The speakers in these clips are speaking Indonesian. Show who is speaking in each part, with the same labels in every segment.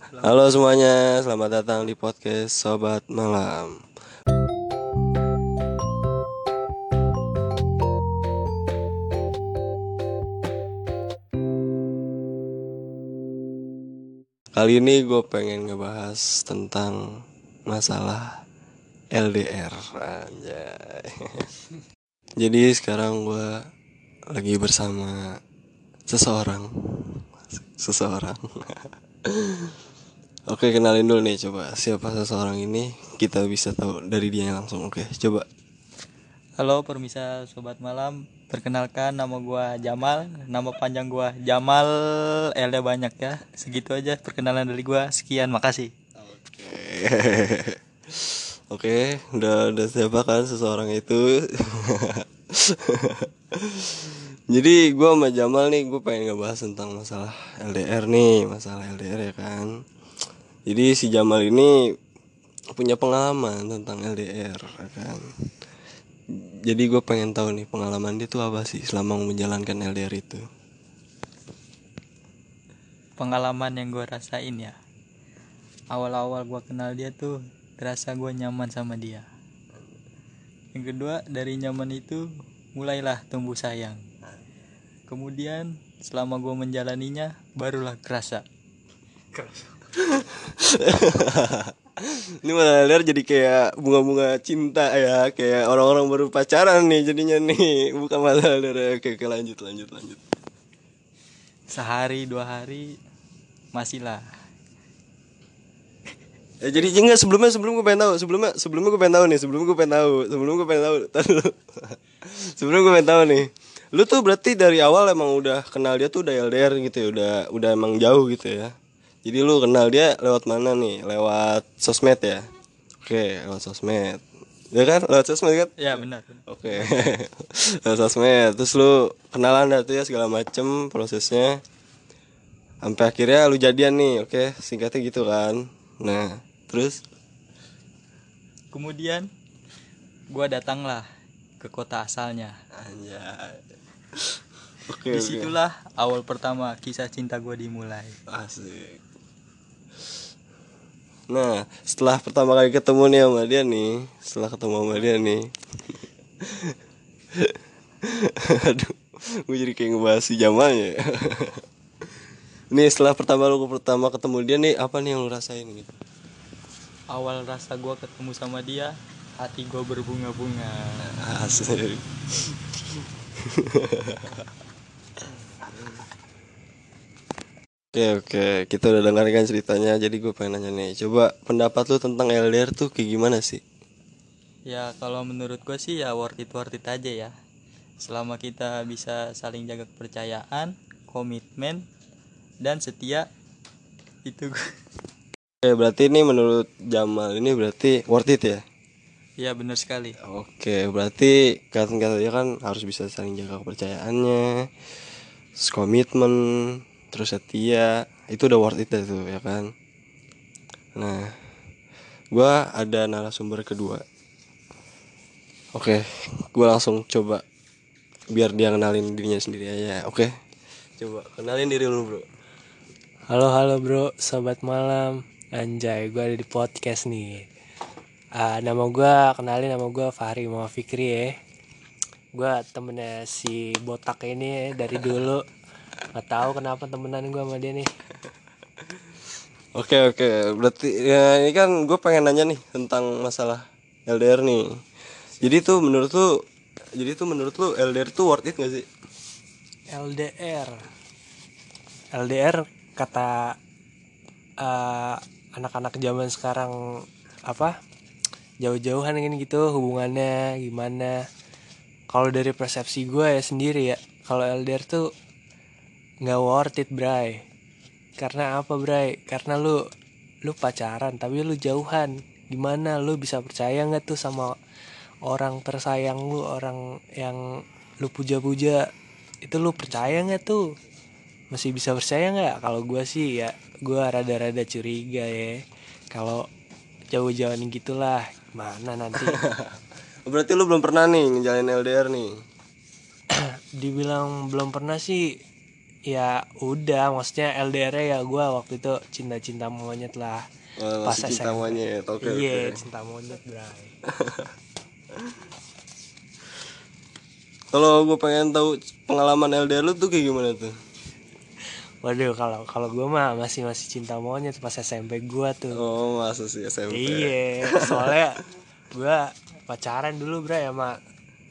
Speaker 1: Halo semuanya, selamat datang di podcast Sobat Malam. Kali ini gue pengen ngebahas tentang masalah LDR Anjay. Jadi sekarang gue lagi bersama seseorang Seseorang Oke kenalin dulu nih coba Siapa seseorang ini Kita bisa tahu dari dia langsung. Oke coba.
Speaker 2: Halo permisa sobat malam. Perkenalkan nama gua Jamal. Nama panjang gua Jamal. L banyak ya. Segitu aja perkenalan dari gua. Sekian makasih.
Speaker 1: Oke. Oke udah, udah siapa kan seseorang itu? Jadi gue sama Jamal nih gue pengen ngebahas tentang masalah LDR nih Masalah LDR ya kan Jadi si Jamal ini punya pengalaman tentang LDR ya kan? Jadi gue pengen tahu nih pengalaman dia tuh apa sih selama menjalankan LDR itu?
Speaker 2: Pengalaman yang gua rasain ya Awal-awal gua kenal dia tuh Terasa gua nyaman sama dia. Yang kedua dari nyaman itu Mulailah tumbuh sayang. Kemudian selama gua menjalaninya Barulah kerasa
Speaker 1: Ini malah LDR jadi kayak bunga-bunga cinta ya Kayak orang-orang baru pacaran nih jadinya nih. Bukan malah ya. Oke, oke lanjut lanjut lanjut.
Speaker 2: Sehari dua hari Masih lah.
Speaker 1: Ya, jadi enggak sebelumnya sebelum gue pengen tahu sebelumnya sebelumnya gue pengen tahu nih sebelum gue pengen tahu sebelum gue pengen tahu sebelum gue pengen tahu nih lu tuh berarti dari awal emang udah kenal dia tuh udah LDR gitu ya udah udah emang jauh gitu ya jadi lu kenal dia lewat mana nih lewat sosmed ya oke lewat sosmed ya kan lewat sosmed kan
Speaker 2: Ya benar
Speaker 1: Oke. Lewat sosmed. Terus lu kenalan dah tuh ya segala macem prosesnya. Sampai akhirnya lu jadian nih, oke? Singkatnya gitu kan. Nah, terus
Speaker 2: Kemudian gua datanglah ke kota asalnya.
Speaker 1: anjay. Oke, oke.
Speaker 2: Di situlah awal pertama kisah cinta gua dimulai.
Speaker 1: Asik. Nah, setelah pertama kali ketemu nih sama dia nih, setelah ketemu sama dia nih. Aduh, gue jadi kayak ngebahas si Jamalnya. ya. nih setelah pertama lu pertama ketemu dia nih, apa nih yang lu rasain gitu?
Speaker 2: Awal rasa gua ketemu sama dia, hati gua berbunga-bunga.
Speaker 1: Asik. Oke oke. Kita udah dengarkan ceritanya jadi gue pengen nanya nih. Coba pendapat lu tentang LDR tuh kayak gimana sih?
Speaker 2: Ya kalau menurut gua sih ya worth it worth it aja ya. Selama kita bisa saling jaga kepercayaan, komitmen, dan setia itu gua-
Speaker 1: Oke berarti ini menurut Jamal ini berarti worth it ya?
Speaker 2: Ya benar sekali.
Speaker 1: Oke berarti kata-kata dia kan harus bisa saling jaga kepercayaannya komitmen terus setia itu udah worth it tuh ya kan nah gua ada narasumber kedua oke gua langsung coba biar dia kenalin dirinya sendiri aja oke coba kenalin diri lu bro
Speaker 3: Halo halo bro, sobat malam. Anjay, gue ada di podcast nih. Ah, nama gue, kenalin nama gue Fahri Muhammad Fikri ya. Gue temennya si botak ini dari dulu. Gak tahu kenapa temenan gue sama dia nih.
Speaker 1: Oke oke, berarti ya ini kan gue pengen nanya nih tentang masalah LDR nih. Jadi tuh menurut lu, jadi tuh menurut lu LDR tuh worth it gak sih?
Speaker 3: LDR. LDR kata eh, anak-anak zaman sekarang apa? Jauh-jauhan kan gitu hubungannya gimana? Kalau dari persepsi gue ya sendiri ya, kalau LDR tuh nggak worth it, bray. Karena apa, bray? Karena lu lu pacaran tapi lu jauhan. Gimana lu bisa percaya nggak tuh sama orang tersayang lu, orang yang lu puja-puja? Itu lu percaya nggak tuh? Masih bisa percaya nggak? Kalau gua sih ya, gua rada-rada curiga ya. Kalau jauh-jauhan gitulah, mana nanti?
Speaker 1: Berarti lu belum pernah nih ngejalanin LDR nih.
Speaker 3: dibilang belum pernah sih ya udah maksudnya LDR ya gue waktu itu cinta-cinta monyet lah.
Speaker 1: Oh,
Speaker 3: Pas
Speaker 1: cinta
Speaker 3: SMP.
Speaker 1: monyet oke
Speaker 3: iya
Speaker 1: oke.
Speaker 3: cinta monyet bray.
Speaker 1: Kalau gue pengen tahu pengalaman LDR lu tuh kayak gimana tuh?
Speaker 3: Waduh kalau kalau gue mah masih masih cinta monyet pas SMP gue tuh.
Speaker 1: Oh masa sih SMP
Speaker 3: iya soalnya gue pacaran dulu bray sama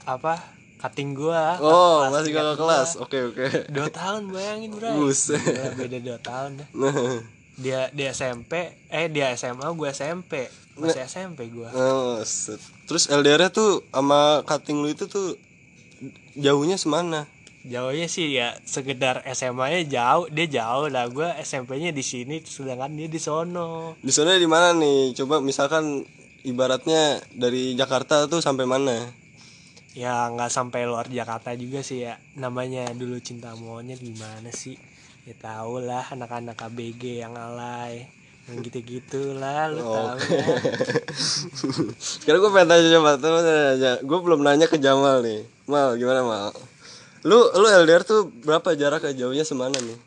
Speaker 3: apa cutting gue
Speaker 1: oh masih kakak kelas. Oke oke.
Speaker 3: Dua tahun bayangin bray
Speaker 1: Buset.
Speaker 3: Beda dua tahun dah
Speaker 1: nah.
Speaker 3: Dia dia SMP eh dia SMA gue SMP masih SMP gue
Speaker 1: oh, set. terus LDR tuh sama cutting lu itu tuh jauhnya semana?
Speaker 3: Jauhnya sih ya sekedar SMA nya jauh. Dia jauh lah. Gue SMP nya di sini sedangkan dia di sono.
Speaker 1: Di sana di mana nih? Coba misalkan ibaratnya dari Jakarta tuh sampai mana
Speaker 3: ya nggak sampai luar Jakarta juga sih ya. Namanya dulu cinta monyet gimana sih? Ya tau lah anak-anak ABG yang alay. Yang gitu-gitu lah lu tahu kan.
Speaker 1: sekarang gue pengen tanya coba tuh nanya gue belum nanya ke Jamal nih. Mal gimana mal? Lu lu LDR tuh berapa? Jarak jauhnya semana nih?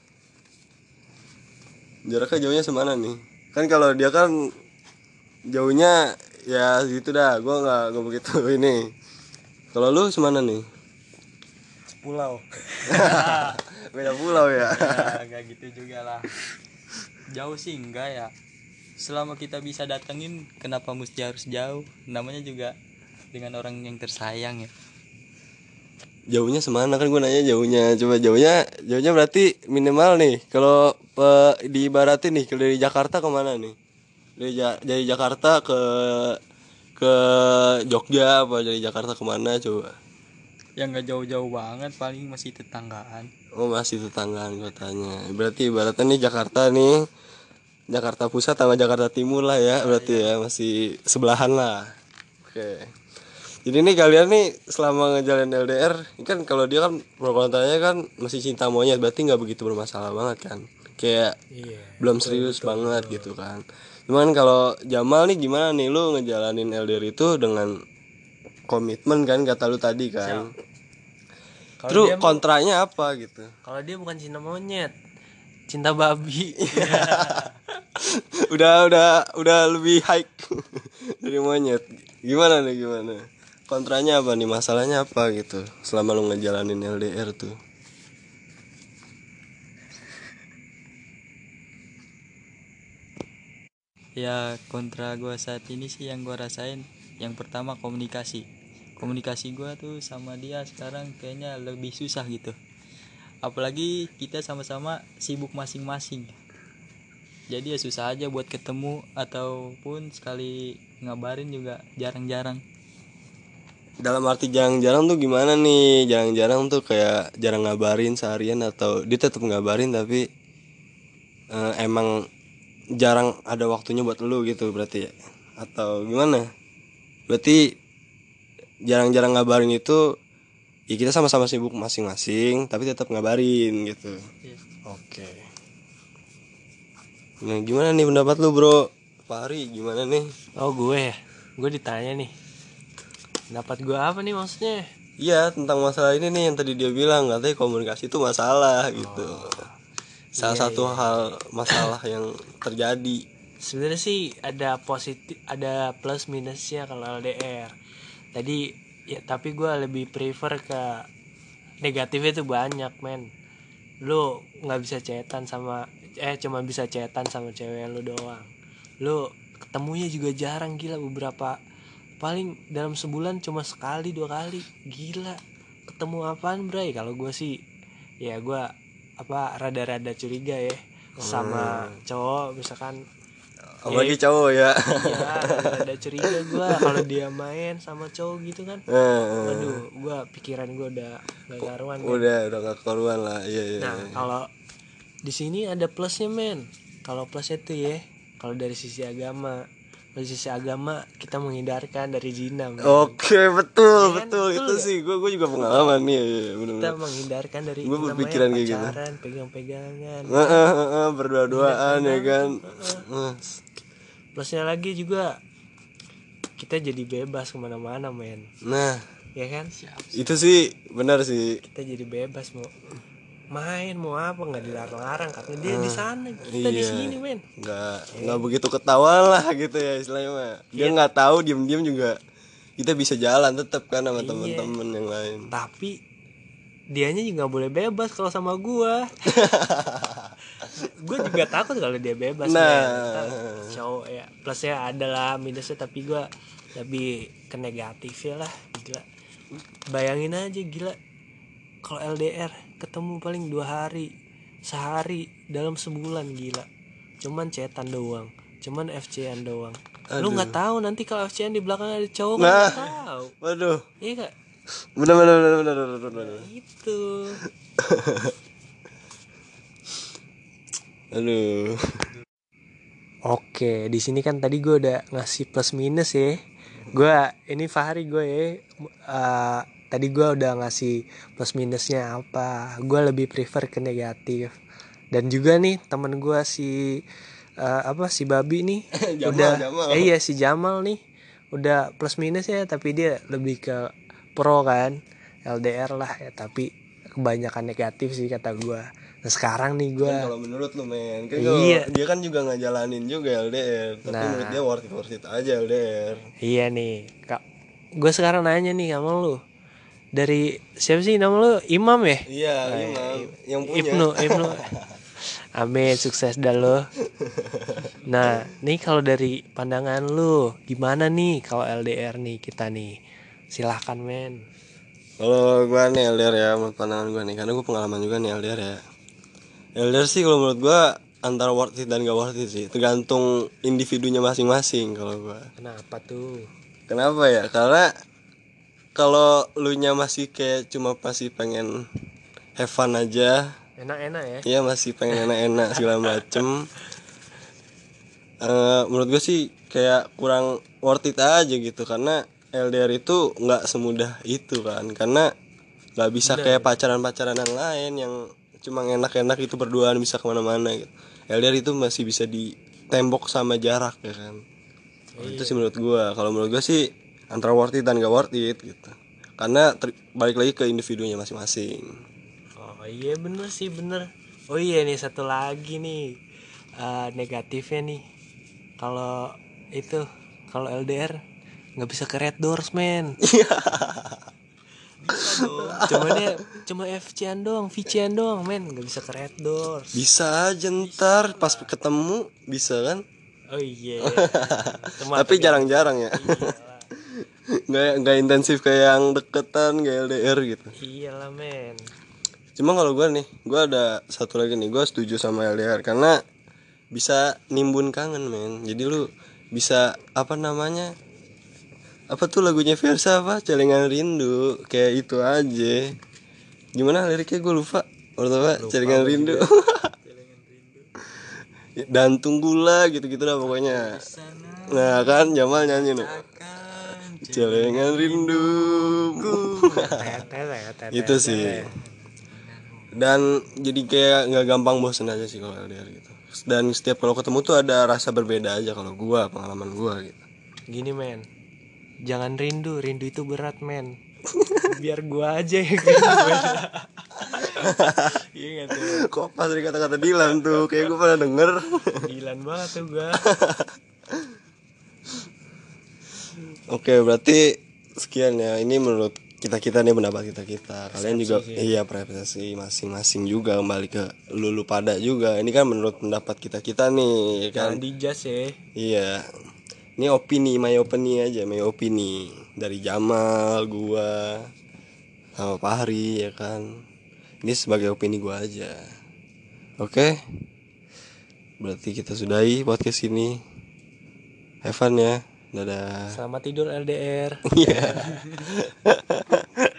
Speaker 1: Jaraknya jauhnya semana nih? Kan kalau dia kan jauhnya ya gitu dah. Gue nggak gue begitu ini kalau lu semana nih?
Speaker 2: Pulau
Speaker 1: beda pulau ya.
Speaker 2: Ya gak gitu juga lah. Jauh sih enggak ya. Selama kita bisa datengin kenapa mesti harus jauh? Namanya juga dengan orang yang tersayang ya.
Speaker 1: Jauhnya semana? Kan gue nanya jauhnya. Coba jauhnya jauhnya berarti minimal nih kalau diibaratin nih kalau dari Jakarta ke mana nih? Dari Ja- dari Jakarta ke ke Jogja apa dari Jakarta ke mana coba?
Speaker 2: Yang nggak jauh-jauh banget paling masih tetanggaan.
Speaker 1: Oh masih tetanggaan kotanya. Berarti ibaratnya nih Jakarta nih Jakarta Pusat sama Jakarta Timur lah ya berarti ya masih sebelahan lah. Oke. Jadi nih kalian nih selama ngejalanin LDR ini kan kalau dia kan pro kontranya kan masih cinta monyet berarti nggak begitu bermasalah banget kan? Kayak
Speaker 3: iya
Speaker 1: belum serius banget gitu kan cuman kalau Jamal nih gimana nih? Lu ngejalanin LDR itu dengan komitmen kan kata lu tadi kan?
Speaker 3: Kalau
Speaker 1: terus kontranya apa gitu?
Speaker 3: Kalau dia bukan cinta monyet cinta babi.
Speaker 1: Udah udah udah lebih high dari monyet. Gimana nih gimana? Kontranya apa nih? Masalahnya apa gitu? Selama lu ngejalanin LDR tuh
Speaker 2: ya kontra gua saat ini sih yang gua rasain yang pertama komunikasi. Komunikasi gua tuh sama dia sekarang kayaknya lebih susah gitu. Apalagi kita sama-sama sibuk masing-masing. Jadi ya susah aja buat ketemu ataupun sekali ngabarin juga jarang-jarang.
Speaker 1: Dalam arti jarang-jarang tuh gimana nih? Jarang-jarang tuh kayak jarang ngabarin seharian atau dia tetap ngabarin tapi eh, emang jarang ada waktunya buat lu gitu berarti ya? Atau gimana? Berarti jarang-jarang ngabarin itu ya kita sama-sama sibuk masing-masing tapi tetap ngabarin gitu.
Speaker 2: Iya.
Speaker 1: oke. Nah gimana nih pendapat lu bro? Fahri gimana nih?
Speaker 3: Oh gue ya? Gue ditanya nih. Pendapat gue apa nih maksudnya?
Speaker 1: Iya tentang masalah ini nih yang tadi dia bilang katanya komunikasi itu masalah gitu. Salah satu hal masalah yang terjadi.
Speaker 3: sebenarnya sih ada positif ada plus minusnya kalau LDR tadi ya tapi gue lebih prefer ke negatifnya tuh banyak men. Lu nggak bisa chatan sama eh cuma bisa chatan sama cewek lu doang. Lu ketemunya juga jarang gila beberapa paling dalam sebulan cuma sekali dua kali. Gila ketemu apaan bray? Kalau gue sih ya gue apa rada-rada curiga ya sama cowok misalkan
Speaker 1: Apalagi cowok ya.
Speaker 3: ya rada curiga gue kalau dia main sama cowok gitu kan
Speaker 1: Eh,
Speaker 3: waduh gue pikiran gue udah gak karuan kan.
Speaker 1: udah udah gak keluar lah. Iya iya.
Speaker 3: nah kalau di sini ada plusnya men kalau plusnya tuh ya kalau dari sisi agama dari sisi agama kita menghindarkan dari zina.
Speaker 1: Oke betul
Speaker 3: Iya kan?
Speaker 1: betul
Speaker 3: Betul
Speaker 1: itu
Speaker 3: nggak?
Speaker 1: sih gue gue juga pengalaman nih iya, iya, bener
Speaker 3: kita
Speaker 1: bener.
Speaker 3: menghindarkan dari namanya
Speaker 1: berpikiran kayak gitu.
Speaker 3: pegang-pegangan
Speaker 1: eh, eh, eh, berdua-duaan ya kan. Eh,
Speaker 3: plusnya lagi juga kita jadi bebas ke mana-mana men
Speaker 1: Nah
Speaker 3: ya kan
Speaker 1: itu sih benar sih.
Speaker 3: kita jadi bebas mau main mau apa nggak dilarang-larang karena dia di sana kita di
Speaker 1: Iya.
Speaker 3: sini men.
Speaker 1: Nggak nggak begitu ketahuan lah gitu ya istilahnya mah. Dia nggak tahu diem-diem juga kita bisa jalan tetap kan sama temen-temen yang lain.
Speaker 3: Tapi dianya juga nggak boleh bebas kalau sama gua. Gue juga takut kalau dia bebas
Speaker 1: Nah.
Speaker 3: men. Cowok ya plusnya ada lah minusnya tapi gua lebih ke negatif ya lah gila. Bayangin aja gila kalau LDR ketemu paling dua hari sehari dalam sebulan gila cuman cetan doang cuman FCN doang lu nggak tahu nanti kalau FCN di belakang ada cowok
Speaker 1: Nah.
Speaker 3: nggak tahu
Speaker 1: waduh
Speaker 3: iya gak
Speaker 1: bener bener bener bener bener, bener.
Speaker 3: itu
Speaker 1: aduh
Speaker 3: Oke, di sini kan tadi gue udah ngasih plus minus ya. Gue ini Fahri gue ya. Eh, tadi gue udah ngasih plus minusnya apa. Gue lebih prefer ke negatif. Dan juga nih temen gue si eh, apa si Babi nih
Speaker 1: Jamal,
Speaker 3: udah
Speaker 1: Jamal.
Speaker 3: eh, iya si Jamal nih udah plus minus ya tapi dia lebih ke pro kan LDR lah ya tapi kebanyakan negatif sih kata gue. Nah sekarang nih gue
Speaker 1: Kan kalau menurut lu men kan
Speaker 3: Iya.
Speaker 1: dia kan juga nggak jalanin juga LDR tapi
Speaker 3: Nah.
Speaker 1: menurut dia worth it worth it aja LDR
Speaker 3: Iya nih, kak. Gue sekarang nanya nih sama lu. Dari siapa sih nama lu? Imam ya?
Speaker 1: iya imam yang punya
Speaker 3: Ibnu, Ibnu. Amin, sukses dah lo. Nah, nih kalau dari pandangan lu, gimana nih kalau LDR nih kita nih? Silahkan men.
Speaker 1: Kalau gua nih LDR ya menurut pandangan gua nih karena gua pengalaman juga nih LDR ya. LDR sih kalau menurut gua antara worth it dan gak worth it sih tergantung individunya masing-masing kalau gua.
Speaker 3: Kenapa tuh?
Speaker 1: Kenapa ya? Karena kalau lu nya masih kayak cuma pasti pengen have fun aja,
Speaker 3: Enak-enak ya?
Speaker 1: ya masih pengen enak-enak segala macem. Eh, menurut gue sih kayak kurang worth it aja gitu karena LDR itu nggak semudah itu kan. Karena nggak bisa kayak pacaran-pacaran yang lain yang cuma enak-enak itu berduaan bisa ke mana-mana gitu. LDR itu masih bisa ditembok sama jarak ya kan. Itu sih menurut gue kalau menurut gue sih antara worth it dan gak worth it gitu karena ter- balik lagi ke individunya masing-masing
Speaker 3: Oh iya bener sih bener. Oh iya nih satu lagi nih eh, negatifnya nih. Kalau itu kalau LDR nggak bisa ke Red Doors men. Cuma dia cuma FC-an doang, VC-an doang men, nggak bisa ke Red Doors.
Speaker 1: bisa aja ntar pas ketemu bisa kan
Speaker 3: Oh iya. Cuma
Speaker 1: tapi jarang-jarang ya nggak nggak intensif kayak yang deketan kayak LDR gitu.
Speaker 3: Iyalah men.
Speaker 1: cuma kalau gue nih gue ada satu lagi nih gue setuju sama LDR karena bisa nimbun kangen men. Jadi lu bisa apa namanya apa tuh lagunya Versa apa? Celengan rindu kayak itu aja. Gimana liriknya? Gue lupa. Pertama celengan rindu. dan tunggulah gitu-gitu dah pokoknya. Nah kan Jamal nyanyi nih celengan rindu itu sih dan jadi kayak nggak gampang bosen aja sih kalau LDR gitu dan setiap kalau ketemu tuh ada rasa berbeda aja kalau gua pengalaman gua gitu
Speaker 3: Gini men. Jangan rindu, rindu itu berat men. Biar gua aja yang. Iya tuh.
Speaker 1: kok pas dari kata-kata Dilan tuh kayak gua pernah denger
Speaker 3: Gilan banget tuh gua.
Speaker 1: Oke berarti sekian ya ini menurut kita kita nih pendapat kita kita kalian juga iya preferensi masing-masing juga kembali ke lulu pada juga ini kan menurut pendapat kita kita nih ya kan
Speaker 3: dijas ya.
Speaker 1: Iya. Ini opini, my opini aja, my opini dari Jamal, gua, sama Fahri ya kan. Ini sebagai opini gua aja. Oke. Berarti kita sudahi podcast ini. Have fun ya. Dadah.
Speaker 3: Selamat tidur LDR.
Speaker 1: Iya.